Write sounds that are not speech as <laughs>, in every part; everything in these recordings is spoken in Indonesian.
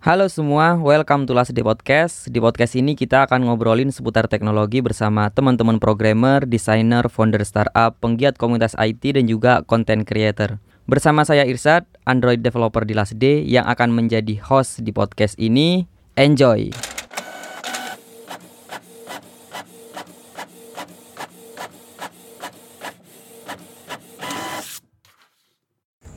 Halo semua, welcome to Last Day Podcast. Di podcast ini kita akan ngobrolin seputar teknologi bersama teman-teman programmer, desainer, founder startup, penggiat komunitas IT dan juga content creator. Bersama saya Irsad, Android developer di Last Day yang akan menjadi host di podcast ini. Enjoy.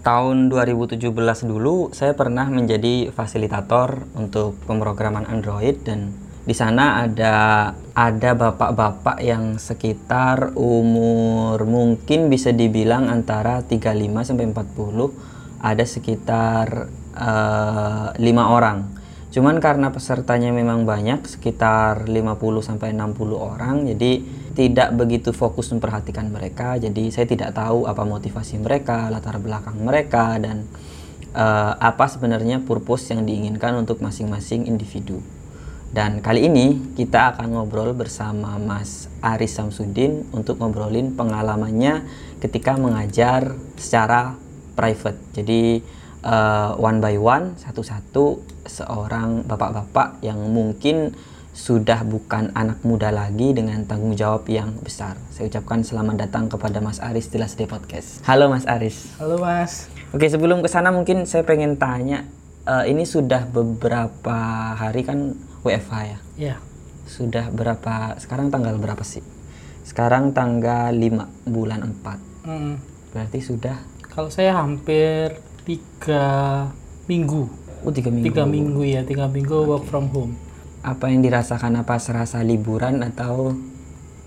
Tahun 2017 dulu saya pernah menjadi fasilitator untuk pemrograman Android dan di sana ada ada bapak-bapak yang sekitar umur mungkin bisa dibilang antara 35 sampai 40 ada sekitar uh, lima orang. Cuman karena pesertanya memang banyak sekitar 50 sampai 60 orang jadi tidak begitu fokus memperhatikan mereka jadi saya tidak tahu apa motivasi mereka latar belakang mereka dan uh, apa sebenarnya purpose yang diinginkan untuk masing-masing individu. Dan kali ini kita akan ngobrol bersama Mas Aris Samsudin untuk ngobrolin pengalamannya ketika mengajar secara private. Jadi uh, one by one satu-satu seorang bapak-bapak yang mungkin sudah bukan anak muda lagi dengan tanggung jawab yang besar. Saya ucapkan selamat datang kepada Mas Aris di Last Day Podcast. Halo Mas Aris. Halo Mas. Oke sebelum ke sana mungkin saya pengen tanya, uh, ini sudah beberapa hari kan WFH ya? Iya. Sudah berapa, sekarang tanggal berapa sih? Sekarang tanggal 5 bulan 4. Mm. Berarti sudah? Kalau saya hampir tiga minggu. Oh tiga minggu. Tiga minggu ya, tiga minggu okay. work from home apa yang dirasakan apa? Serasa liburan atau?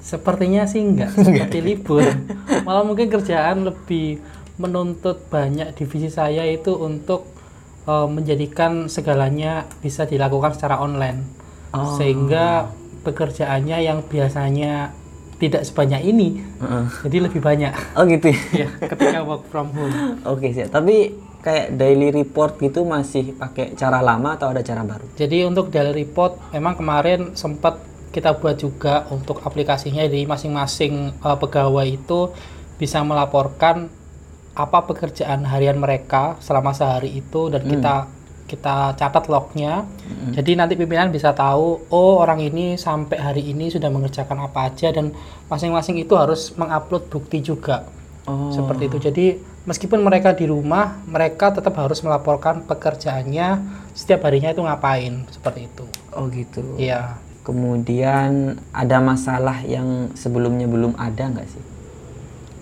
Sepertinya sih <laughs> enggak seperti libur. Malah mungkin kerjaan lebih menuntut banyak divisi saya itu untuk uh, menjadikan segalanya bisa dilakukan secara online. Oh. sehingga pekerjaannya yang biasanya tidak sebanyak ini uh -uh. jadi lebih banyak. Oh gitu ya. Ketika work from home. Oke okay, sih tapi kayak daily report gitu masih pakai cara lama atau ada cara baru? Jadi untuk daily report memang kemarin sempat kita buat juga untuk aplikasinya di masing-masing uh, pegawai itu bisa melaporkan apa pekerjaan harian mereka selama sehari itu dan hmm. kita kita catat lognya. Hmm. Jadi nanti pimpinan bisa tahu oh orang ini sampai hari ini sudah mengerjakan apa aja dan masing-masing itu harus mengupload bukti juga. Oh. Seperti itu. Jadi meskipun mereka di rumah, mereka tetap harus melaporkan pekerjaannya setiap harinya itu ngapain, seperti itu. Oh gitu. Iya. Kemudian ada masalah yang sebelumnya belum ada nggak sih?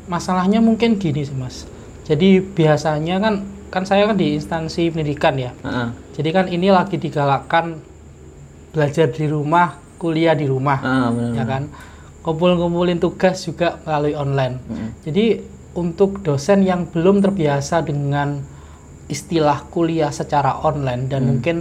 Masalahnya mungkin gini sih mas. Jadi biasanya kan kan saya kan di instansi pendidikan ya. Uh -uh. Jadi kan ini lagi digalakkan belajar di rumah, kuliah di rumah, uh, bener -bener. ya kan. Kumpul-kumpulin tugas juga melalui online. Uh -uh. Jadi untuk dosen yang belum terbiasa dengan istilah kuliah secara online dan hmm. mungkin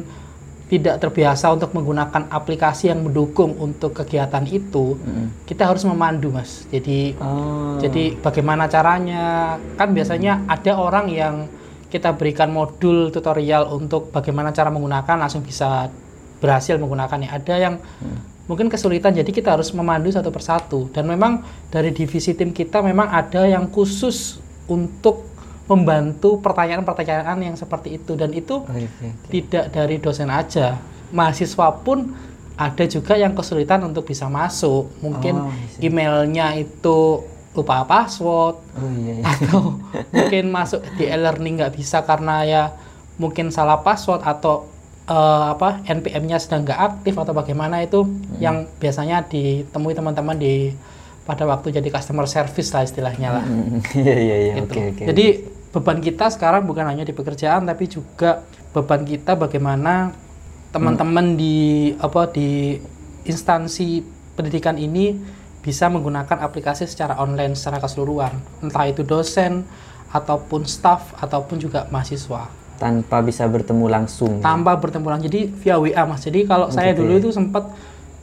tidak terbiasa untuk menggunakan aplikasi yang mendukung untuk kegiatan itu, hmm. kita harus memandu, mas. Jadi, oh. jadi bagaimana caranya? Kan biasanya ada orang yang kita berikan modul tutorial untuk bagaimana cara menggunakan langsung bisa berhasil menggunakannya. Ada yang hmm mungkin kesulitan. Jadi kita harus memandu satu persatu. Dan memang dari divisi tim kita memang ada yang khusus untuk membantu pertanyaan-pertanyaan yang seperti itu. Dan itu okay, okay. tidak dari dosen aja. Mahasiswa pun ada juga yang kesulitan untuk bisa masuk. Mungkin oh, emailnya itu lupa password. Oh, iya, iya. atau <laughs> mungkin masuk di e-learning nggak bisa karena ya mungkin salah password atau uh, apa NPM-nya sedang nggak aktif atau bagaimana itu hmm. yang biasanya ditemui teman-teman di pada waktu jadi customer service lah istilahnya lah. Hmm. <laughs> Iya iya iya. Gitu. Jadi beban kita sekarang bukan hanya di pekerjaan tapi juga beban kita bagaimana teman-teman hmm. di apa di instansi pendidikan ini bisa menggunakan aplikasi secara online secara keseluruhan entah itu dosen ataupun staff ataupun juga mahasiswa tanpa bisa bertemu langsung tanpa ya? bertemu langsung jadi via WA mas jadi kalau saya dulu ya? itu sempat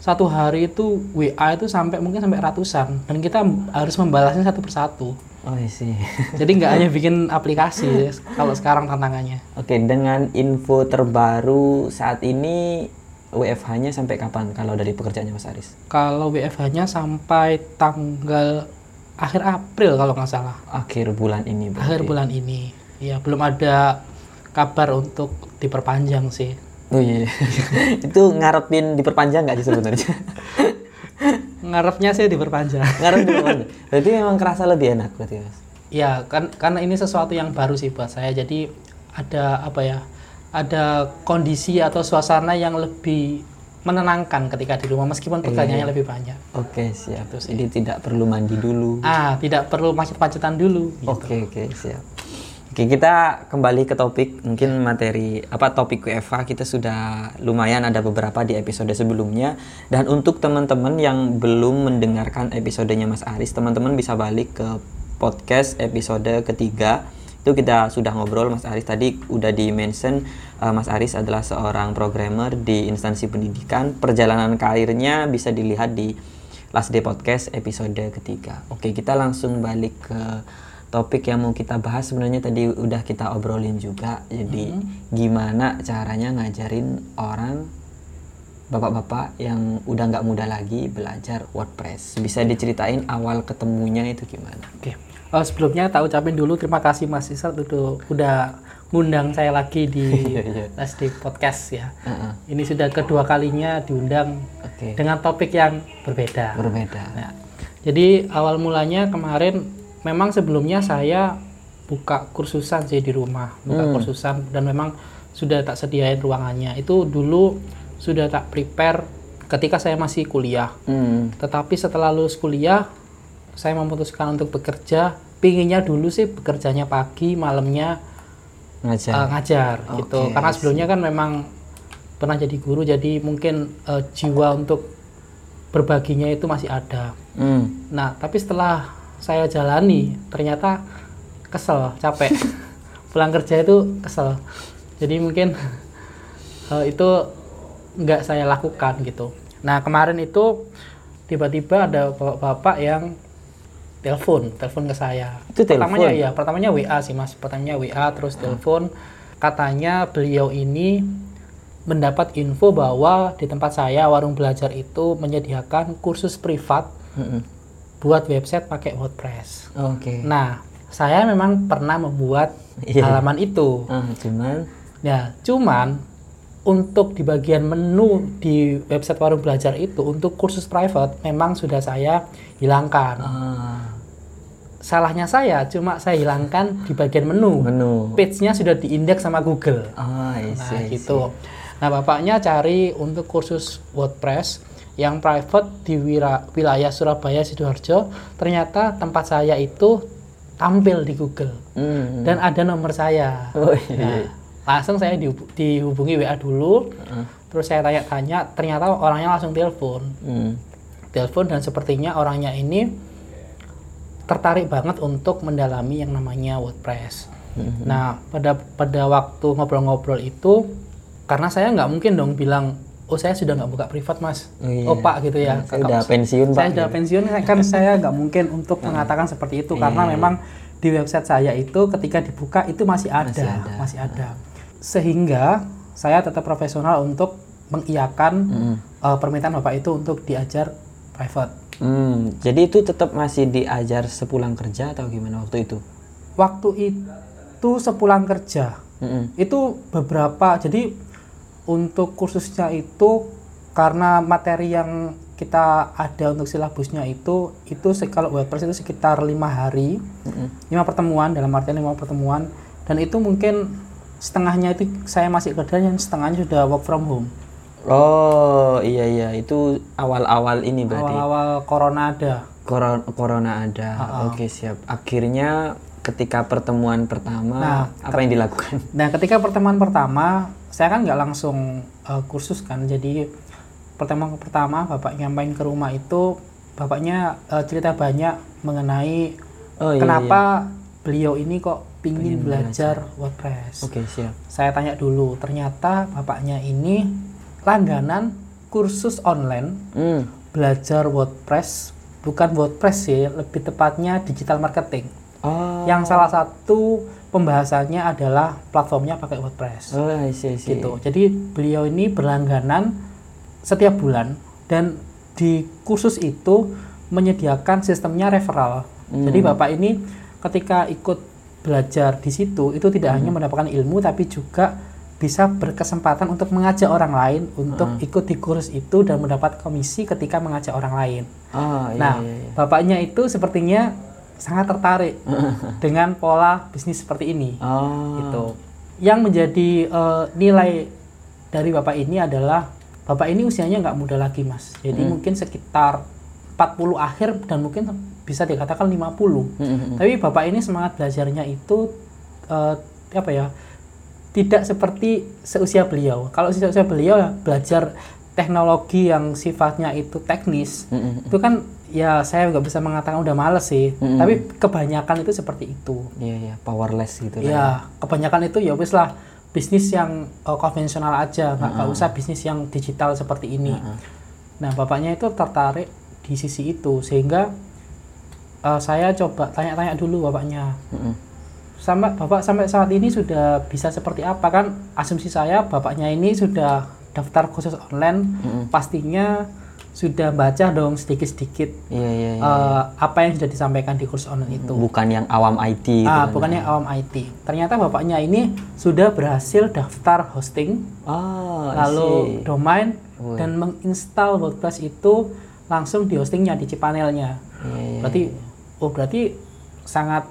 satu hari itu WA itu sampai mungkin sampai ratusan dan kita harus membalasnya satu persatu oh sih <laughs> jadi nggak hanya bikin aplikasi kalau sekarang tantangannya oke dengan info terbaru saat ini WFH-nya sampai kapan kalau dari pekerjaannya Mas Aris? Kalau WFH-nya sampai tanggal akhir April kalau nggak salah. Akhir bulan ini. Berarti. Akhir bulan ini. Ya belum ada kabar untuk diperpanjang sih. Oh iya. <laughs> itu ngarepin diperpanjang nggak sih sebenarnya? <laughs> Ngarepnya sih diperpanjang. Ngarep diperpanjang. Berarti memang kerasa lebih enak berarti mas? Ya kan karena ini sesuatu yang baru sih buat saya. Jadi ada apa ya? Ada kondisi atau suasana yang lebih menenangkan ketika di rumah meskipun pekerjaannya iya. lebih banyak. Oke siap. Terus Jadi tidak perlu mandi dulu. Ah tidak perlu macet-macetan dulu. Gitu. Oke oke siap. Oke, kita kembali ke topik. Mungkin materi apa topik WFA kita sudah lumayan ada beberapa di episode sebelumnya. Dan untuk teman-teman yang belum mendengarkan episodenya Mas Aris, teman-teman bisa balik ke podcast episode ketiga. Itu kita sudah ngobrol Mas Aris tadi udah di mention uh, Mas Aris adalah seorang programmer di instansi pendidikan. Perjalanan karirnya bisa dilihat di Last Day Podcast episode ketiga. Oke, kita langsung balik ke topik yang mau kita bahas sebenarnya tadi udah kita obrolin juga. Jadi hmm. gimana caranya ngajarin orang bapak-bapak yang udah nggak muda lagi belajar WordPress. Bisa diceritain awal ketemunya itu gimana? Oke. Okay. Oh, sebelumnya tak ucapin dulu terima kasih Mas Isal udah udah ngundang saya lagi di <laughs> Last Day Podcast ya. Uh -uh. Ini sudah kedua kalinya diundang okay. dengan topik yang berbeda. Berbeda. Nah, jadi awal mulanya kemarin memang sebelumnya saya buka kursusan sih di rumah, buka hmm. kursusan dan memang sudah tak sediain ruangannya. Itu dulu sudah tak prepare ketika saya masih kuliah. Hmm. Tetapi setelah lulus kuliah, saya memutuskan untuk bekerja. Pinginnya dulu sih bekerjanya pagi, malamnya ngajar, uh, ngajar okay, gitu. Karena sebelumnya kan memang pernah jadi guru, jadi mungkin uh, jiwa untuk berbaginya itu masih ada. Hmm. Nah, tapi setelah saya jalani ternyata kesel capek. <laughs> Pulang kerja itu kesel. Jadi mungkin uh, <laughs> itu nggak saya lakukan gitu. Nah kemarin itu tiba-tiba ada bapak-bapak yang telepon telepon ke saya. Itu pertamanya ya pertamanya WA sih mas. Pertamanya WA terus hmm. telepon. Katanya beliau ini mendapat info bahwa di tempat saya warung belajar itu menyediakan kursus privat hmm buat website pakai WordPress. Oke. Okay. Nah, saya memang pernah membuat yeah. halaman itu. Uh, cuman ya, cuman untuk di bagian menu di website warung belajar itu untuk kursus private memang sudah saya hilangkan. Uh. Salahnya saya cuma saya hilangkan di bagian menu. Menu. Page-nya sudah diindeks sama Google. Oh, isi, nah, gitu. Nah, bapaknya cari untuk kursus WordPress yang private di wilayah Surabaya Sidoarjo ternyata tempat saya itu tampil di Google mm. dan ada nomor saya oh, iya. nah, iya. langsung saya dihubungi WA dulu uh. terus saya tanya-tanya ternyata orangnya langsung telepon mm. telepon dan sepertinya orangnya ini tertarik banget untuk mendalami yang namanya WordPress mm-hmm. nah pada pada waktu ngobrol-ngobrol itu karena saya nggak mungkin dong bilang oh saya sudah nggak buka privat mas oh, iya. oh pak gitu ya saya sudah pensiun saya sudah gitu. pensiun kan <laughs> saya nggak mungkin untuk nah. mengatakan seperti itu karena iya. memang di website saya itu ketika dibuka itu masih ada masih ada, masih ada. sehingga saya tetap profesional untuk mengiyakan hmm. uh, permintaan bapak itu untuk diajar private hmm, jadi itu tetap masih diajar sepulang kerja atau gimana waktu itu waktu itu sepulang kerja hmm. itu beberapa jadi untuk kursusnya itu karena materi yang kita ada untuk silabusnya itu itu kalau WordPress itu sekitar lima hari. Mm-hmm. lima pertemuan dalam artian lima pertemuan. Dan itu mungkin setengahnya itu saya masih kerja yang setengahnya sudah work from home. Oh iya iya. Itu awal-awal ini berarti? Awal-awal corona ada. Corona corona ada. Oke okay, siap. Akhirnya ketika pertemuan pertama nah, apa yang dilakukan? Nah, ketika pertemuan pertama saya kan nggak langsung uh, kursus kan, jadi pertemuan pertama bapak nyampein ke rumah itu bapaknya uh, cerita banyak mengenai oh, iya, kenapa iya. beliau ini kok pingin belajar, belajar WordPress. Oke okay, siap. Saya tanya dulu, ternyata bapaknya ini langganan kursus online mm. belajar WordPress, bukan WordPress sih, lebih tepatnya digital marketing. Oh. Yang salah satu pembahasannya adalah platformnya pakai WordPress. Oh, I see, I see. Gitu. Jadi beliau ini berlangganan setiap bulan dan di kursus itu menyediakan sistemnya referral. Hmm. Jadi Bapak ini ketika ikut belajar di situ itu tidak hmm. hanya mendapatkan ilmu tapi juga bisa berkesempatan untuk mengajak orang lain untuk uh. ikut di kursus itu dan mendapat komisi ketika mengajak orang lain. Oh, iya, nah, iya, iya. bapaknya itu sepertinya sangat tertarik <laughs> dengan pola bisnis seperti ini. Oh. Gitu. Yang menjadi uh, nilai dari bapak ini adalah bapak ini usianya nggak muda lagi, mas. Jadi hmm. mungkin sekitar 40 akhir dan mungkin bisa dikatakan 50. Hmm. Tapi bapak ini semangat belajarnya itu uh, apa ya? tidak seperti seusia beliau. Kalau seusia beliau ya belajar teknologi yang sifatnya itu teknis, mm -hmm. itu kan ya saya nggak bisa mengatakan udah males sih. Mm -hmm. Tapi kebanyakan itu seperti itu. Iya yeah, iya, yeah. powerless gitu Iya, ya. kebanyakan itu ya wis lah bisnis yang uh, konvensional aja, nggak mm -hmm. usah bisnis yang digital seperti ini. Mm -hmm. Nah, bapaknya itu tertarik di sisi itu sehingga uh, saya coba tanya-tanya dulu bapaknya. Mm -hmm sampai bapak sampai saat ini sudah bisa seperti apa kan asumsi saya bapaknya ini sudah daftar khusus online mm-hmm. pastinya sudah baca dong sedikit-sedikit yeah, yeah, yeah, uh, apa yang sudah disampaikan di kursus online itu bukan yang awam IT gitu ah kan. bukan yang awam IT ternyata bapaknya ini sudah berhasil daftar hosting oh, lalu domain Woy. dan menginstal WordPress itu langsung di hostingnya di cPanelnya yeah, yeah, berarti yeah. oh berarti sangat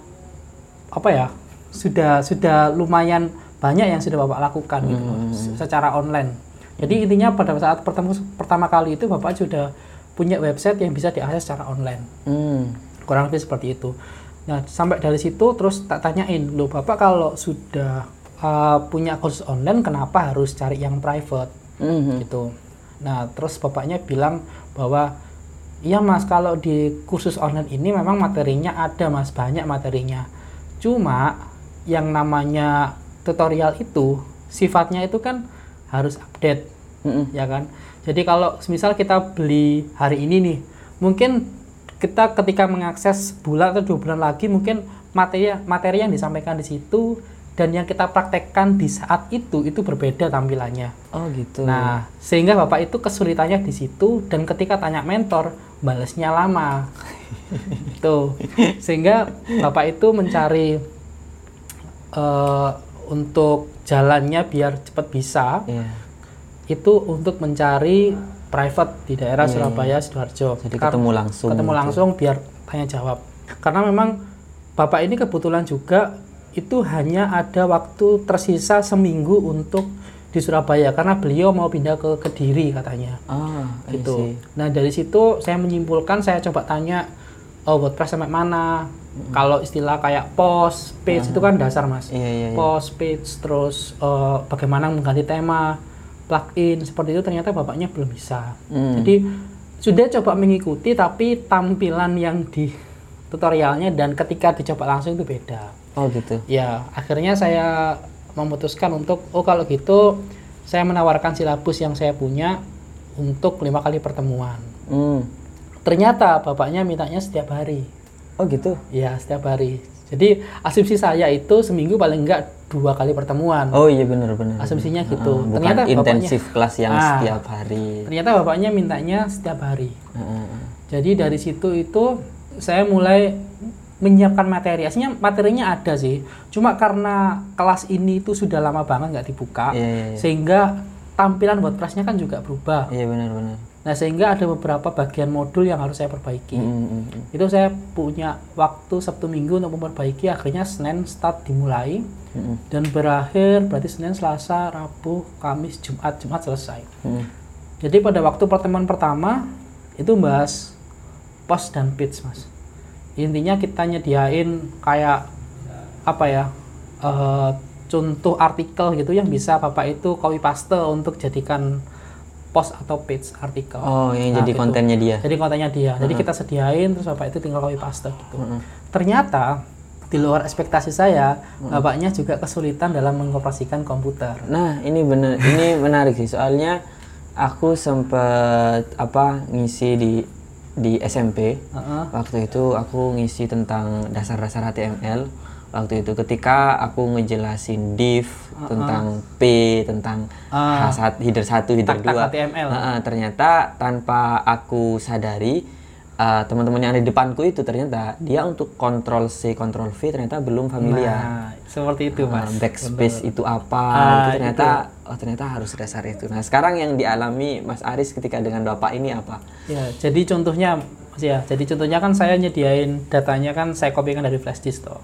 apa ya sudah sudah lumayan banyak yang sudah bapak lakukan gitu hmm. secara online. Jadi intinya pada saat pertama pertama kali itu bapak sudah punya website yang bisa diakses secara online. Hmm. Kurang lebih seperti itu. Nah sampai dari situ terus tak tanyain, lo bapak kalau sudah uh, punya kursus online kenapa harus cari yang private hmm. gitu. Nah terus bapaknya bilang bahwa iya mas kalau di kursus online ini memang materinya ada mas banyak materinya. Cuma yang namanya tutorial itu sifatnya itu kan harus update mm -hmm. ya kan jadi kalau misal kita beli hari ini nih mungkin kita ketika mengakses bulan atau dua bulan lagi mungkin materi materi yang disampaikan di situ dan yang kita praktekkan di saat itu itu berbeda tampilannya. Oh gitu. Nah sehingga bapak itu kesulitannya di situ dan ketika tanya mentor balasnya lama. <laughs> Tuh sehingga bapak itu mencari uh, untuk jalannya biar cepat bisa yeah. itu untuk mencari private di daerah yeah. Surabaya sidoarjo jadi Kar ketemu langsung ketemu gitu. langsung biar tanya jawab karena memang bapak ini kebetulan juga itu hanya ada waktu tersisa seminggu untuk di Surabaya karena beliau mau pindah ke Kediri katanya. Ah, gitu. Nah dari situ saya menyimpulkan saya coba tanya oh WordPress sampai mana Hmm. Kalau istilah kayak post, page hmm. itu kan dasar mas. Iya, iya, iya. Post, page, terus uh, bagaimana mengganti tema, plugin seperti itu ternyata bapaknya belum bisa. Hmm. Jadi sudah coba mengikuti tapi tampilan yang di tutorialnya dan ketika dicoba langsung itu beda. Oh gitu. Ya akhirnya saya memutuskan untuk oh kalau gitu saya menawarkan silabus yang saya punya untuk lima kali pertemuan. Hmm. Ternyata bapaknya mintanya setiap hari. Oh gitu? Ya setiap hari. Jadi asumsi saya itu seminggu paling enggak dua kali pertemuan. Oh iya benar benar. Asumsinya gitu. Uh, ternyata intensif kelas yang ah, setiap hari. Ternyata bapaknya mintanya setiap hari. Uh, Jadi dari situ itu saya mulai menyiapkan materi. Aslinya materinya ada sih. Cuma karena kelas ini itu sudah lama banget nggak dibuka, yeah, yeah, yeah. sehingga tampilan WordPressnya kan juga berubah. Iya benar benar Nah, sehingga ada beberapa bagian modul yang harus saya perbaiki. Mm -hmm. Itu saya punya waktu Sabtu Minggu untuk memperbaiki, akhirnya Senin start dimulai. Mm -hmm. Dan berakhir berarti Senin, Selasa, Rabu, Kamis, Jumat, Jumat selesai. Mm -hmm. Jadi pada waktu pertemuan pertama itu bahas post dan pitch, Mas. Intinya kita nyediain kayak apa ya? Uh, contoh artikel gitu yang bisa Bapak itu copy paste untuk jadikan post atau page artikel. Oh, yang nah, jadi gitu. kontennya dia. Jadi kontennya dia. Uh-huh. Jadi kita sediain terus bapak itu tinggal copy paste gitu. Uh-huh. Ternyata di luar ekspektasi saya, uh-huh. bapaknya juga kesulitan dalam mengoperasikan komputer. Nah, ini benar ini menarik sih. Soalnya aku sempat apa ngisi di di SMP. Uh-huh. Waktu itu aku ngisi tentang dasar-dasar HTML waktu itu ketika aku ngejelasin div uh, tentang p tentang uh, H1 header 1 header 2 HTML. Uh, uh, ternyata tanpa aku sadari uh, teman-teman yang ada di depanku itu ternyata dia untuk kontrol C, kontrol V ternyata belum familiar. Nah, seperti itu, Mas. Uh, backspace Betul. itu apa? Ah, itu ternyata itu. oh ternyata harus dasar itu. Nah, sekarang yang dialami Mas Aris ketika dengan Bapak ini apa? Ya, jadi contohnya Mas ya, jadi contohnya kan saya nyediain datanya kan saya kopikan dari flash disk toh.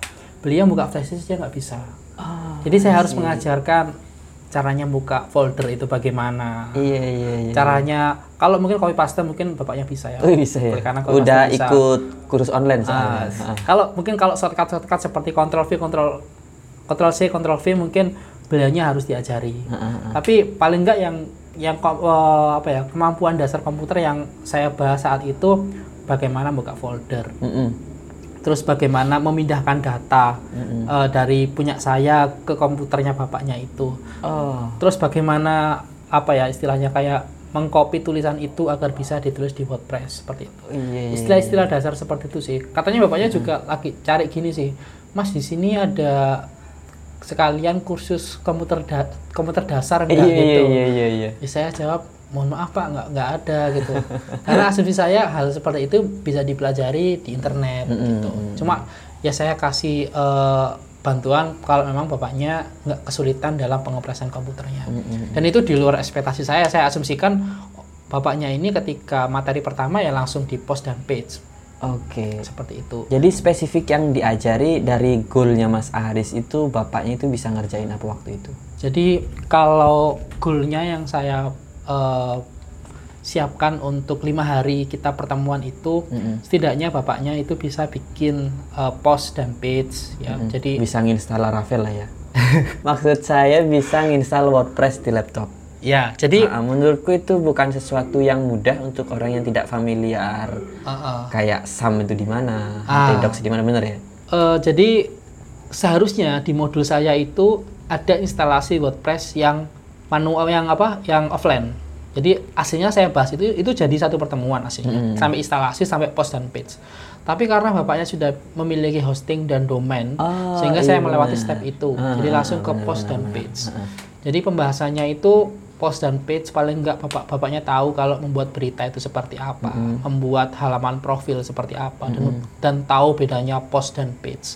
Beliau buka flash disk dia nggak bisa. Oh, jadi saya harus mengajarkan caranya buka folder itu bagaimana. Iya iya iya. Caranya kalau mungkin copy paste mungkin bapaknya bisa ya. Oh, bisa ya. Karena udah bisa. ikut kursus online soalnya. Uh, Kalau mungkin kalau shortcut shortcut seperti Ctrl V Ctrl Ctrl C Ctrl V mungkin beliaunya harus diajari. Uh, uh, uh. Tapi paling enggak yang yang uh, apa ya kemampuan dasar komputer yang saya bahas saat itu bagaimana buka folder. Uh, uh terus bagaimana memindahkan data mm-hmm. uh, dari punya saya ke komputernya bapaknya itu oh. terus bagaimana apa ya istilahnya kayak mengcopy tulisan itu agar bisa ditulis di WordPress seperti itu iya, iya, istilah-istilah dasar seperti itu sih katanya bapaknya mm-hmm. juga lagi cari gini sih mas di sini ada sekalian kursus komputer da komputer dasar enggak iya, gitu iya, iya, iya. Ya, saya jawab mohon maaf pak nggak nggak ada gitu <laughs> karena asumsi saya hal seperti itu bisa dipelajari di internet mm -hmm. gitu cuma ya saya kasih uh, bantuan kalau memang bapaknya nggak kesulitan dalam pengoperasian komputernya mm -hmm. dan itu di luar ekspektasi saya saya asumsikan bapaknya ini ketika materi pertama ya langsung di post dan page Oke. Okay. Seperti itu. Jadi spesifik yang diajari dari goalnya Mas Aris itu bapaknya itu bisa ngerjain apa waktu itu? Jadi kalau goalnya yang saya uh, siapkan untuk lima hari kita pertemuan itu mm-hmm. setidaknya bapaknya itu bisa bikin uh, post dan page ya mm-hmm. jadi bisa nginstal Laravel lah ya <laughs> maksud saya bisa nginstal WordPress di laptop ya jadi nah, menurutku itu bukan sesuatu yang mudah untuk orang yang tidak familiar uh-uh. kayak SAM itu di mana uh. Docs di mana benar ya uh, jadi seharusnya di modul saya itu ada instalasi WordPress yang manual yang apa yang offline. Jadi aslinya saya bahas itu itu jadi satu pertemuan aslinya hmm. sampai instalasi sampai post dan page tapi karena bapaknya sudah memiliki hosting dan domain oh, sehingga iya. saya melewati step itu. Ah, jadi langsung ke post dan page ah, ah. jadi pembahasannya itu post dan page paling enggak bapak bapaknya tahu kalau membuat berita itu seperti apa mm membuat halaman profil seperti apa mm dan, dan tahu bedanya post dan page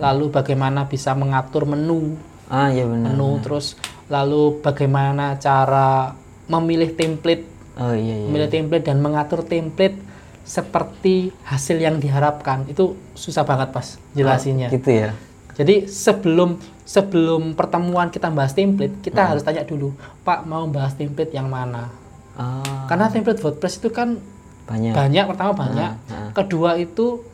lalu bagaimana bisa mengatur menu ah ya benar menu terus lalu bagaimana cara memilih template, oh, iya, iya. memilih template dan mengatur template seperti hasil yang diharapkan itu susah banget pas jelasinya. Oh, gitu ya. Jadi sebelum sebelum pertemuan kita bahas template, kita hmm. harus tanya dulu, Pak mau bahas template yang mana? Oh. Karena template WordPress itu kan banyak. Banyak pertama banyak. Hmm. Hmm. Kedua itu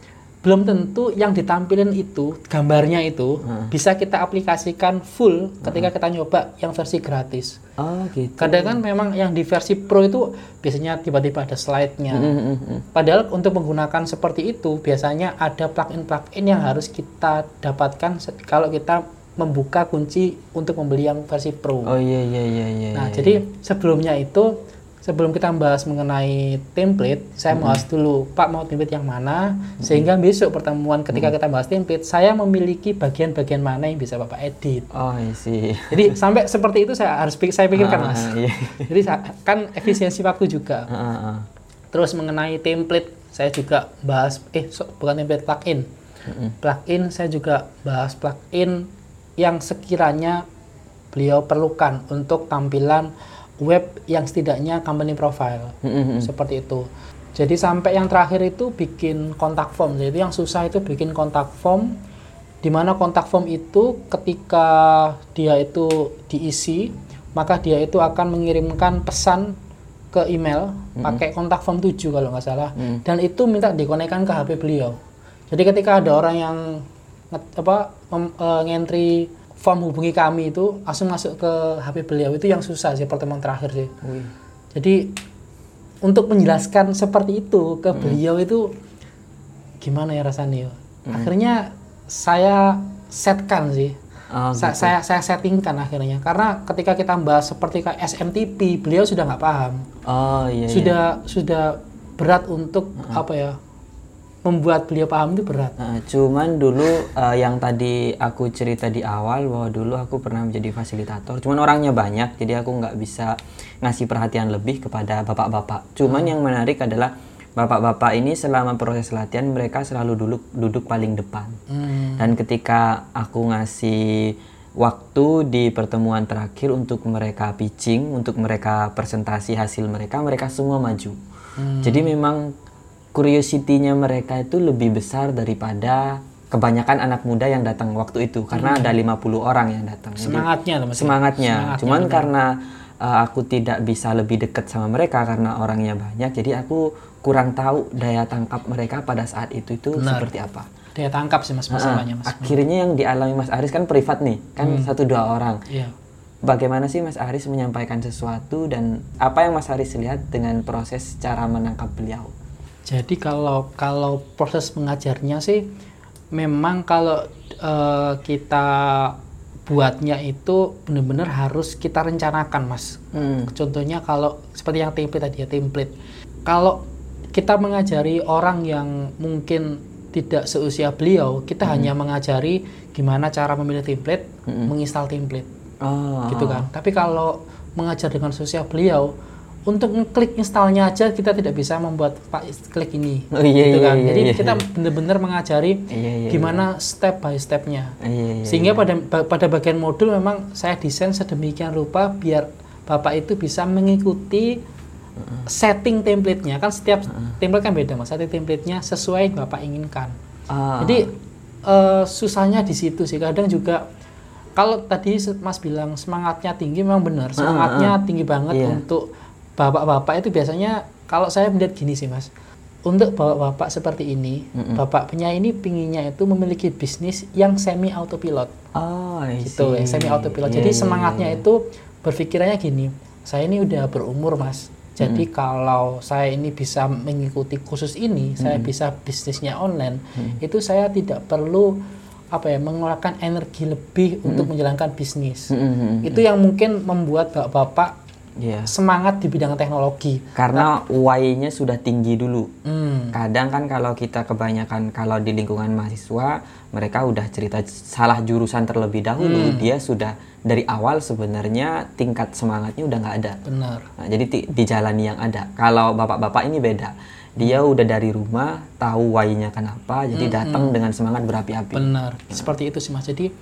belum tentu yang ditampilin itu gambarnya itu hmm. bisa kita aplikasikan full ketika hmm. kita nyoba yang versi gratis. Oh gitu. Kadang kan memang yang di versi pro itu biasanya tiba-tiba ada slide-nya. Hmm, hmm, hmm. Padahal untuk menggunakan seperti itu biasanya ada plugin-plugin yang harus kita dapatkan kalau kita membuka kunci untuk membeli yang versi pro. Oh iya iya iya iya. Nah, iya, jadi iya. sebelumnya itu sebelum kita membahas mengenai template, saya mau bahas dulu, Pak mau template yang mana, sehingga besok pertemuan ketika kita bahas template, saya memiliki bagian-bagian mana yang bisa Bapak edit. Oh, sih. Jadi sampai seperti itu saya harus saya pikirkan, ah, Mas. Iya. Jadi kan efisiensi waktu juga. Ah, ah. Terus mengenai template, saya juga bahas, eh so, bukan template plugin. Plugin saya juga bahas plugin yang sekiranya beliau perlukan untuk tampilan web yang setidaknya company profile mm-hmm. seperti itu. Jadi sampai yang terakhir itu bikin kontak form. Jadi yang susah itu bikin kontak form di mana kontak form itu ketika dia itu diisi maka dia itu akan mengirimkan pesan ke email mm-hmm. pakai kontak form 7 kalau nggak salah mm-hmm. dan itu minta dikonekkan ke HP beliau. Jadi ketika ada orang yang apa mem, uh, ngentri form hubungi kami itu langsung masuk ke HP beliau itu yang susah sih pertemuan terakhir sih. Wih. Jadi untuk menjelaskan seperti itu ke hmm. beliau itu gimana ya rasanya? Hmm. Akhirnya saya setkan sih. Oh, Sa gitu. saya saya settingkan akhirnya karena ketika kita bahas seperti kayak SMTP beliau sudah nggak paham. Oh iya. Sudah iya. sudah berat untuk uh -huh. apa ya? Membuat beliau paham itu berat. Nah, cuman dulu uh, yang tadi aku cerita di awal bahwa dulu aku pernah menjadi fasilitator. Cuman orangnya banyak, jadi aku nggak bisa ngasih perhatian lebih kepada bapak-bapak. Cuman hmm. yang menarik adalah bapak-bapak ini selama proses latihan mereka selalu duduk duduk paling depan. Hmm. Dan ketika aku ngasih waktu di pertemuan terakhir untuk mereka pitching, untuk mereka presentasi hasil mereka, mereka semua maju. Hmm. Jadi memang curiosity-nya mereka itu lebih besar daripada kebanyakan anak muda yang datang waktu itu karena ada 50 orang yang datang. Semangatnya tuh, Mas. semangatnya. Semangatnya Cuman benar. karena uh, aku tidak bisa lebih dekat sama mereka karena orangnya banyak, jadi aku kurang tahu daya tangkap mereka pada saat itu itu Benar. seperti apa. Daya tangkap sih Mas masalahnya, Mas. Ah, akhirnya yang dialami Mas Aris kan privat nih, kan satu dua orang. Iya. Bagaimana sih Mas Aris menyampaikan sesuatu dan apa yang Mas Aris lihat dengan proses cara menangkap beliau? Jadi kalau kalau proses mengajarnya sih memang kalau eh, kita buatnya itu benar-benar harus kita rencanakan, Mas. Hmm. Contohnya kalau seperti yang template tadi ya, template. Kalau kita mengajari orang yang mungkin tidak seusia beliau, kita hanya mengajari gimana cara memilih template, menginstal template, Oh, gitu kan. Tapi kalau mengajar dengan seusia beliau, untuk ngeklik installnya aja kita tidak bisa membuat pak klik ini, Oh, iya, gitu iya, kan. iya, Jadi iya. kita benar-benar mengajari Iya, iya, gimana step by stepnya. Iya, iya, Sehingga pada ba- pada bagian modul memang saya desain sedemikian rupa biar Bapak itu bisa mengikuti setting template-nya. Kan setiap template kan beda Mas. Setting template-nya sesuai yang Bapak inginkan. Ah, Jadi eh, susahnya di situ sih. Kadang juga kalau tadi Mas bilang semangatnya tinggi memang benar. Semangatnya tinggi banget Iya. untuk bapak-bapak itu biasanya kalau saya melihat gini sih Mas. Untuk bapak-bapak seperti ini, bapak penyanyi ini pinginnya itu memiliki bisnis yang semi autopilot oh, gitu, yang see. semi autopilot. Iya, Jadi iya, semangatnya iya. itu berpikirannya gini, saya ini udah berumur mas, jadi kalau saya ini bisa mengikuti khusus ini, saya bisa bisnisnya online, itu saya tidak perlu apa ya mengeluarkan energi lebih untuk menjalankan bisnis. Mm, mm, mm. Itu yang mungkin membuat bapak-bapak Iya. semangat di bidang teknologi. Karena why-nya sudah tinggi dulu. Hmm, Kadang kan kalau kita kebanyakan kalau di lingkungan mahasiswa mereka udah cerita salah jurusan terlebih dahulu, dia sudah dari awal sebenarnya tingkat semangatnya udah nggak ada. benar. Nah, jadi ti- dijalani yang ada. Kalau bapak-bapak ini beda. Dia udah dari rumah tahu why-nya kenapa, jadi datang dengan semangat berapi-api. Benar, seperti itu sih mas. Jadi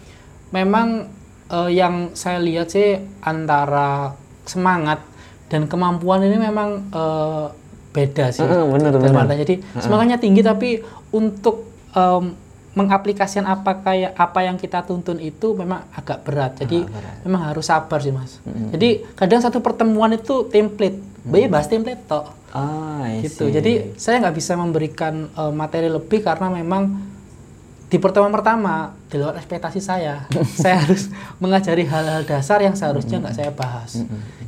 memang eh, yang saya lihat sih antara semangat dan kemampuan ini memang eh, beda sih. Bener, dalam bener. artian. Jadi semangatnya tinggi tapi untuk em, mengaplikasikan apa kayak apa yang kita tuntun itu memang agak berat. Jadi memang harus sabar sih mas. Jadi kadang satu pertemuan itu template, mm. bahas template toh Ah, gitu. Jadi saya nggak bisa memberikan eh, materi lebih karena memang di pertemuan pertama di luar ekspektasi saya, <laughs> saya harus mengajari hal-hal dasar yang seharusnya nggak saya bahas.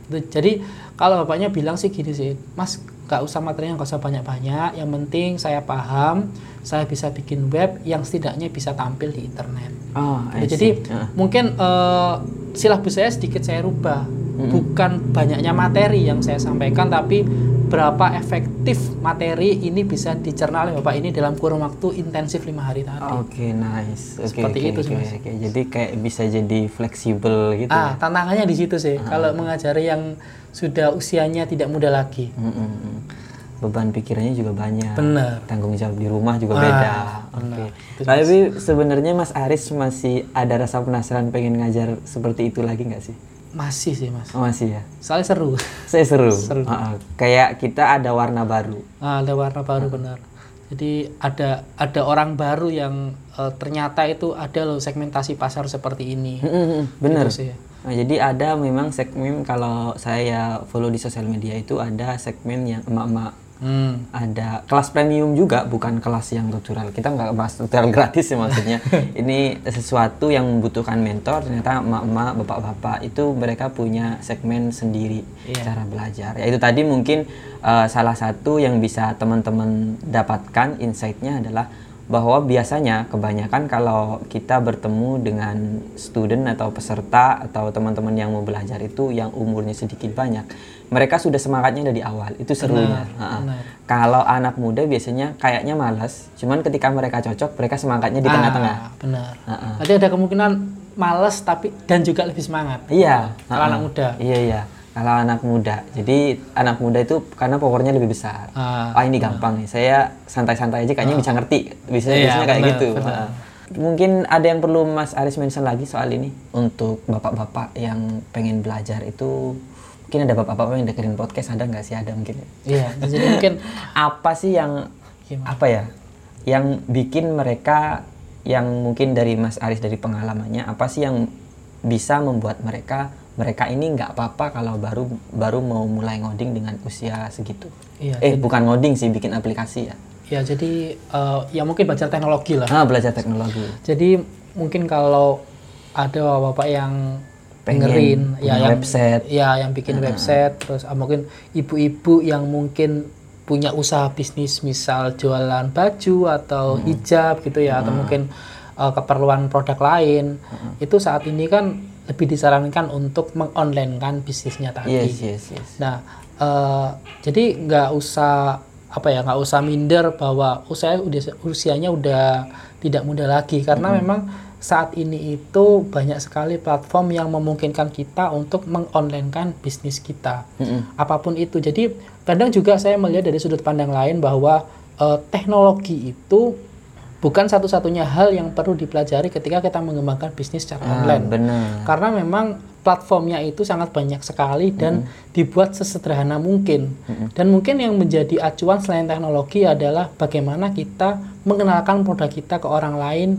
Gitu. Jadi kalau bapaknya bilang sih gini sih, Mas nggak usah materinya nggak usah banyak-banyak, yang penting saya paham, saya bisa bikin web yang setidaknya bisa tampil di internet. Oh, Gitu. Jadi see. Ah. mungkin eh, silabus saya sedikit saya rubah, bukan banyaknya materi yang saya sampaikan, tapi berapa efektif materi ini bisa dicerna oleh bapak ini dalam kurun waktu intensif lima hari tadi. Oke, nice. Oke, Seperti oke, itu sih, oke. Jadi kayak bisa jadi fleksibel gitu. Ah, ya. tantangannya di situ sih. Kalau mengajari yang sudah usianya tidak muda lagi. Mm, mm, mm. Beban pikirannya juga banyak. Benar. Tanggung jawab di rumah juga Ah, beda. Oke. Tapi sebenarnya Mas Aris masih ada rasa penasaran pengen ngajar seperti itu lagi nggak sih? Masih sih mas. Oh, masih ya. Soalnya seru. Saya seru. <laughs> Seru. Ah. Kayak kita ada warna baru. Ah, ada warna baru benar. Jadi ada ada orang baru yang eh, ternyata itu ada loh segmentasi pasar seperti ini. Mm, mm, mm. Bener. Gitu sih. Nah, jadi ada memang segmen kalau saya follow di sosial media itu ada segmen yang emak-emak Hmm. ada kelas premium juga bukan kelas yang tutorial kita nggak bahas tutorial <laughs> gratis ya maksudnya ini sesuatu yang membutuhkan mentor ternyata emak-emak bapak-bapak itu mereka punya segmen sendiri Iya. cara belajar ya itu tadi mungkin eh, salah satu yang bisa teman-teman dapatkan insight-nya adalah bahwa biasanya kebanyakan kalau kita bertemu dengan student atau peserta atau teman-teman yang mau belajar itu yang umurnya sedikit banyak mereka sudah semangatnya dari awal itu serunya Ha-ha. benar. kalau anak muda biasanya kayaknya malas cuman ketika mereka cocok mereka semangatnya di tengah-tengah Ah, benar. Ha-ha. Berarti ada kemungkinan males tapi dan juga lebih semangat. iya Kalau anak muda. iya iya Kalau anak muda, jadi anak muda itu karena powernya lebih besar. Ah, ah ini gampang nih. Saya santai-santai aja kayaknya ah. bisa ngerti. Bisa iya, biasanya kayak bener, gitu. Bener. Mungkin ada yang perlu Mas Aris mention lagi soal ini untuk bapak-bapak yang pengen belajar itu mungkin ada bapak-bapak yang dengerin podcast ada nggak sih ada mungkin ya? Iya, jadi mungkin <laughs> apa sih yang Gimana? apa ya yang bikin mereka yang mungkin dari Mas Aris dari pengalamannya apa sih yang bisa membuat mereka mereka ini nggak apa-apa kalau baru baru mau mulai ngoding dengan usia segitu. Iya, eh jadi, bukan ngoding sih bikin aplikasi ya. Ya jadi uh, ya mungkin belajar teknologi lah. Ah belajar teknologi. Jadi mungkin kalau ada bapak yang pengen ya yang website, ya yang bikin uh website, terus uh, mungkin ibu-ibu yang mungkin punya usaha bisnis misal jualan baju atau hmm. hijab gitu ya, hmm. atau mungkin uh, keperluan produk lain, hmm. itu saat ini kan lebih disarankan untuk mengonlinekan bisnisnya tadi. Yes, yes, yes. Nah, uh, jadi nggak usah apa ya nggak usah minder bahwa usia udah usianya udah tidak muda lagi karena mm -hmm. memang saat ini itu banyak sekali platform yang memungkinkan kita untuk mengonlinekan bisnis kita mm -hmm. apa pun itu jadi kadang juga saya melihat dari sudut pandang lain bahwa uh, teknologi itu bukan satu-satunya hal yang perlu dipelajari ketika kita mengembangkan bisnis secara ah, online. Benar. Karena memang platformnya itu sangat banyak sekali dan mm dibuat sesederhana mungkin. Mm Dan mungkin yang menjadi acuan selain teknologi adalah bagaimana kita mengenalkan produk kita ke orang lain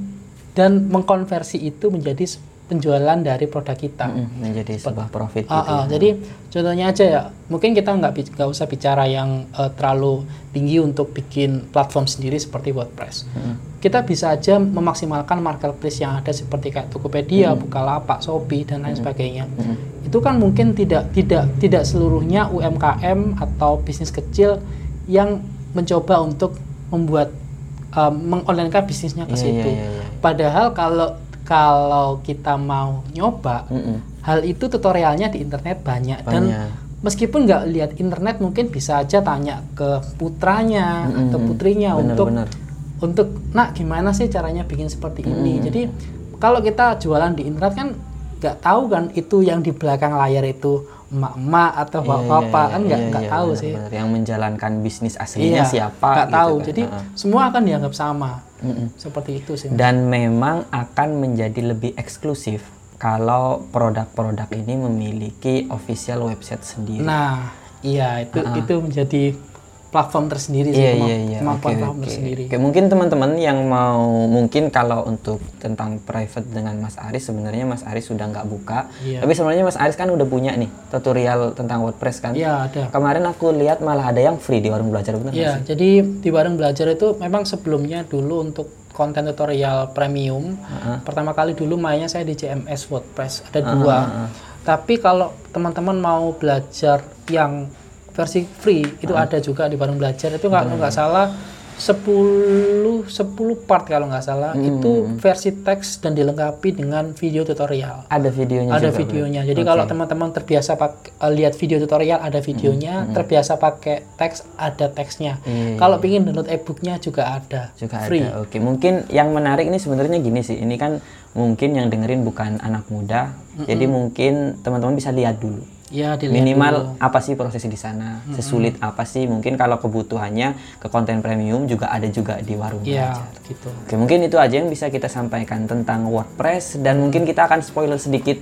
dan mengkonversi itu menjadi penjualan dari produk kita mm -hmm, menjadi sebuah profit uh, gitu. Uh, ya. Jadi contohnya aja ya, mungkin kita nggak nggak usah bicara yang uh, terlalu tinggi untuk bikin platform sendiri seperti WordPress. Mm -hmm. Kita bisa aja memaksimalkan marketplace yang ada seperti kayak Tokopedia, mm -hmm. Bukalapak, Shopee dan lain mm -hmm. sebagainya. Mm -hmm. Itu kan mungkin tidak tidak tidak seluruhnya UMKM atau bisnis kecil yang mencoba untuk membuat um, mengonlinekan bisnisnya ke yeah, situ. Yeah, yeah, yeah. Padahal kalau kalau kita mau nyoba mm -mm. hal itu tutorialnya di internet banyak, banyak. dan meskipun nggak lihat internet mungkin bisa aja tanya ke putranya mm -hmm. atau putrinya bener, untuk bener. untuk nak gimana sih caranya bikin seperti mm -hmm. ini jadi kalau kita jualan di internet kan nggak tahu kan itu yang di belakang layar itu emak-emak atau iya, bapak-bapak iya, iya, kan nggak iya, nggak iya, tahu bener, sih bener. yang menjalankan bisnis aslinya iya, siapa nggak gitu tahu kan. jadi uh -huh. semua akan dianggap sama -mm. seperti itu sih dan memang akan menjadi lebih eksklusif kalau produk-produk ini memiliki official website sendiri nah iya itu uh -huh. itu menjadi platform tersendiri sih, yeah, yeah, yeah. okay, platform okay. tersendiri. Okay. Mungkin teman-teman yang mau mungkin kalau untuk tentang private dengan Mas Aris sebenarnya Mas Aris sudah nggak buka, yeah. tapi sebenarnya Mas Aris kan udah punya nih tutorial tentang WordPress kan? Iya yeah, ada. Kemarin aku lihat malah ada yang free di warung belajar benar Iya, yeah, jadi di warung belajar itu memang sebelumnya dulu untuk konten tutorial premium, uh -huh. pertama kali dulu mainnya saya di CMS WordPress ada uh -huh. dua. Tapi kalau teman-teman mau belajar yang versi free itu uh. ada juga di Bareng Belajar itu nggak nggak salah 10 10 part kalau nggak salah hmm. itu versi teks dan dilengkapi dengan video tutorial. Ada videonya Ada juga, videonya. Jadi okay. kalau teman-teman terbiasa pak uh, lihat video tutorial ada videonya, hmm. terbiasa pakai teks ada teksnya. Hmm. Kalau ingin download e-booknya juga ada. Juga free. ada. Oke, mungkin yang menarik ini sebenarnya gini sih. Ini kan mungkin yang dengerin bukan anak muda. -hmm. Jadi mungkin teman-teman bisa lihat dulu Ya, minimal dulu. apa sih prosesnya di sana? Hmm. Sesulit apa sih? Mungkin kalau kebutuhannya ke konten premium juga ada juga di warung ya, belajar. gitu. Oke, mungkin itu aja yang bisa kita sampaikan tentang WordPress dan mungkin kita akan spoiler sedikit.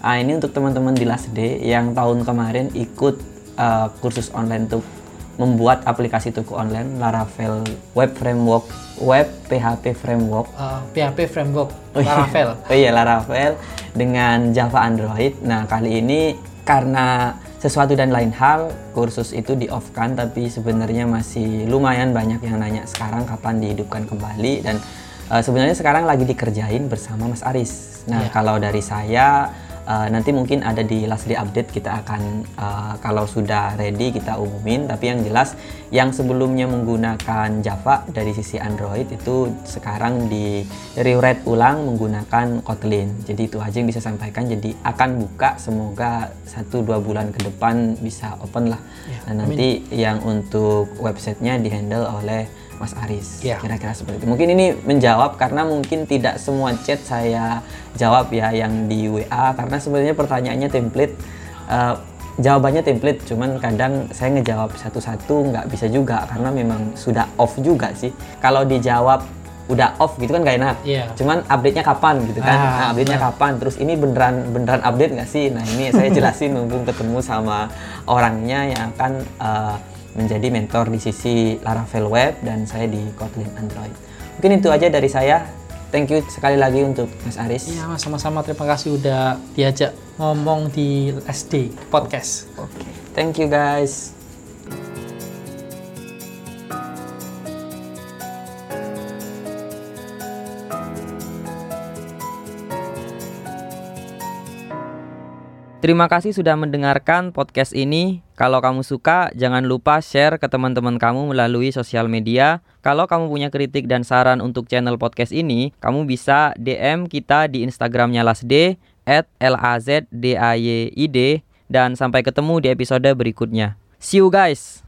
Ah, ini untuk teman-teman di Last Day yang tahun kemarin ikut uh, kursus online untuk membuat aplikasi toko online Laravel Web Framework Web PHP Framework uh, ah, PHP Framework Laravel oh iya Laravel dengan Java Android nah kali ini karena sesuatu dan lain hal kursus itu di off kan tapi sebenarnya masih lumayan banyak yang nanya sekarang kapan dihidupkan kembali dan uh, sebenarnya sekarang lagi dikerjain bersama Mas Aris. Nah, yeah. kalau dari saya uh, nanti mungkin ada di last day update kita akan uh, kalau sudah ready kita umumin. Tapi yang jelas yang sebelumnya menggunakan Java dari sisi Android itu sekarang di rewrite ulang menggunakan Kotlin. Jadi itu aja yang bisa sampaikan. Jadi akan buka semoga satu dua bulan ke depan bisa open lah. Ya, dan nanti amin. yang untuk websitenya dihandle oleh Mas Aris. kira Kira-kira seperti itu. Mungkin ini menjawab karena mungkin tidak semua chat saya jawab ya yang di WA karena sebenarnya pertanyaannya template uh, jawabannya template cuman kadang saya ngejawab satu-satu nggak bisa juga karena memang sudah off juga sih kalau dijawab udah off gitu kan gak enak. Yeah. Cuman update-nya kapan gitu kan? Ah, nah, update-nya kapan? Terus ini beneran beneran update nggak sih? Nah ini saya jelasin <laughs> mumpung ketemu sama orangnya yang akan uh, menjadi mentor di sisi Laravel Web dan saya di Kotlin Android. Mungkin itu aja dari saya. Thank you sekali lagi untuk Mas Aris. Iya mas sama-sama terima kasih udah diajak ngomong di SD podcast. Oke, okay. thank you guys. Terima kasih sudah mendengarkan podcast ini. Kalau kamu suka, jangan lupa share ke teman-teman kamu melalui sosial media. Kalau kamu punya kritik dan saran untuk channel podcast ini, kamu bisa DM kita di Instagramnya Lasd at L-A-Z-D-A-Y-I-D dan sampai ketemu di episode berikutnya. See you guys!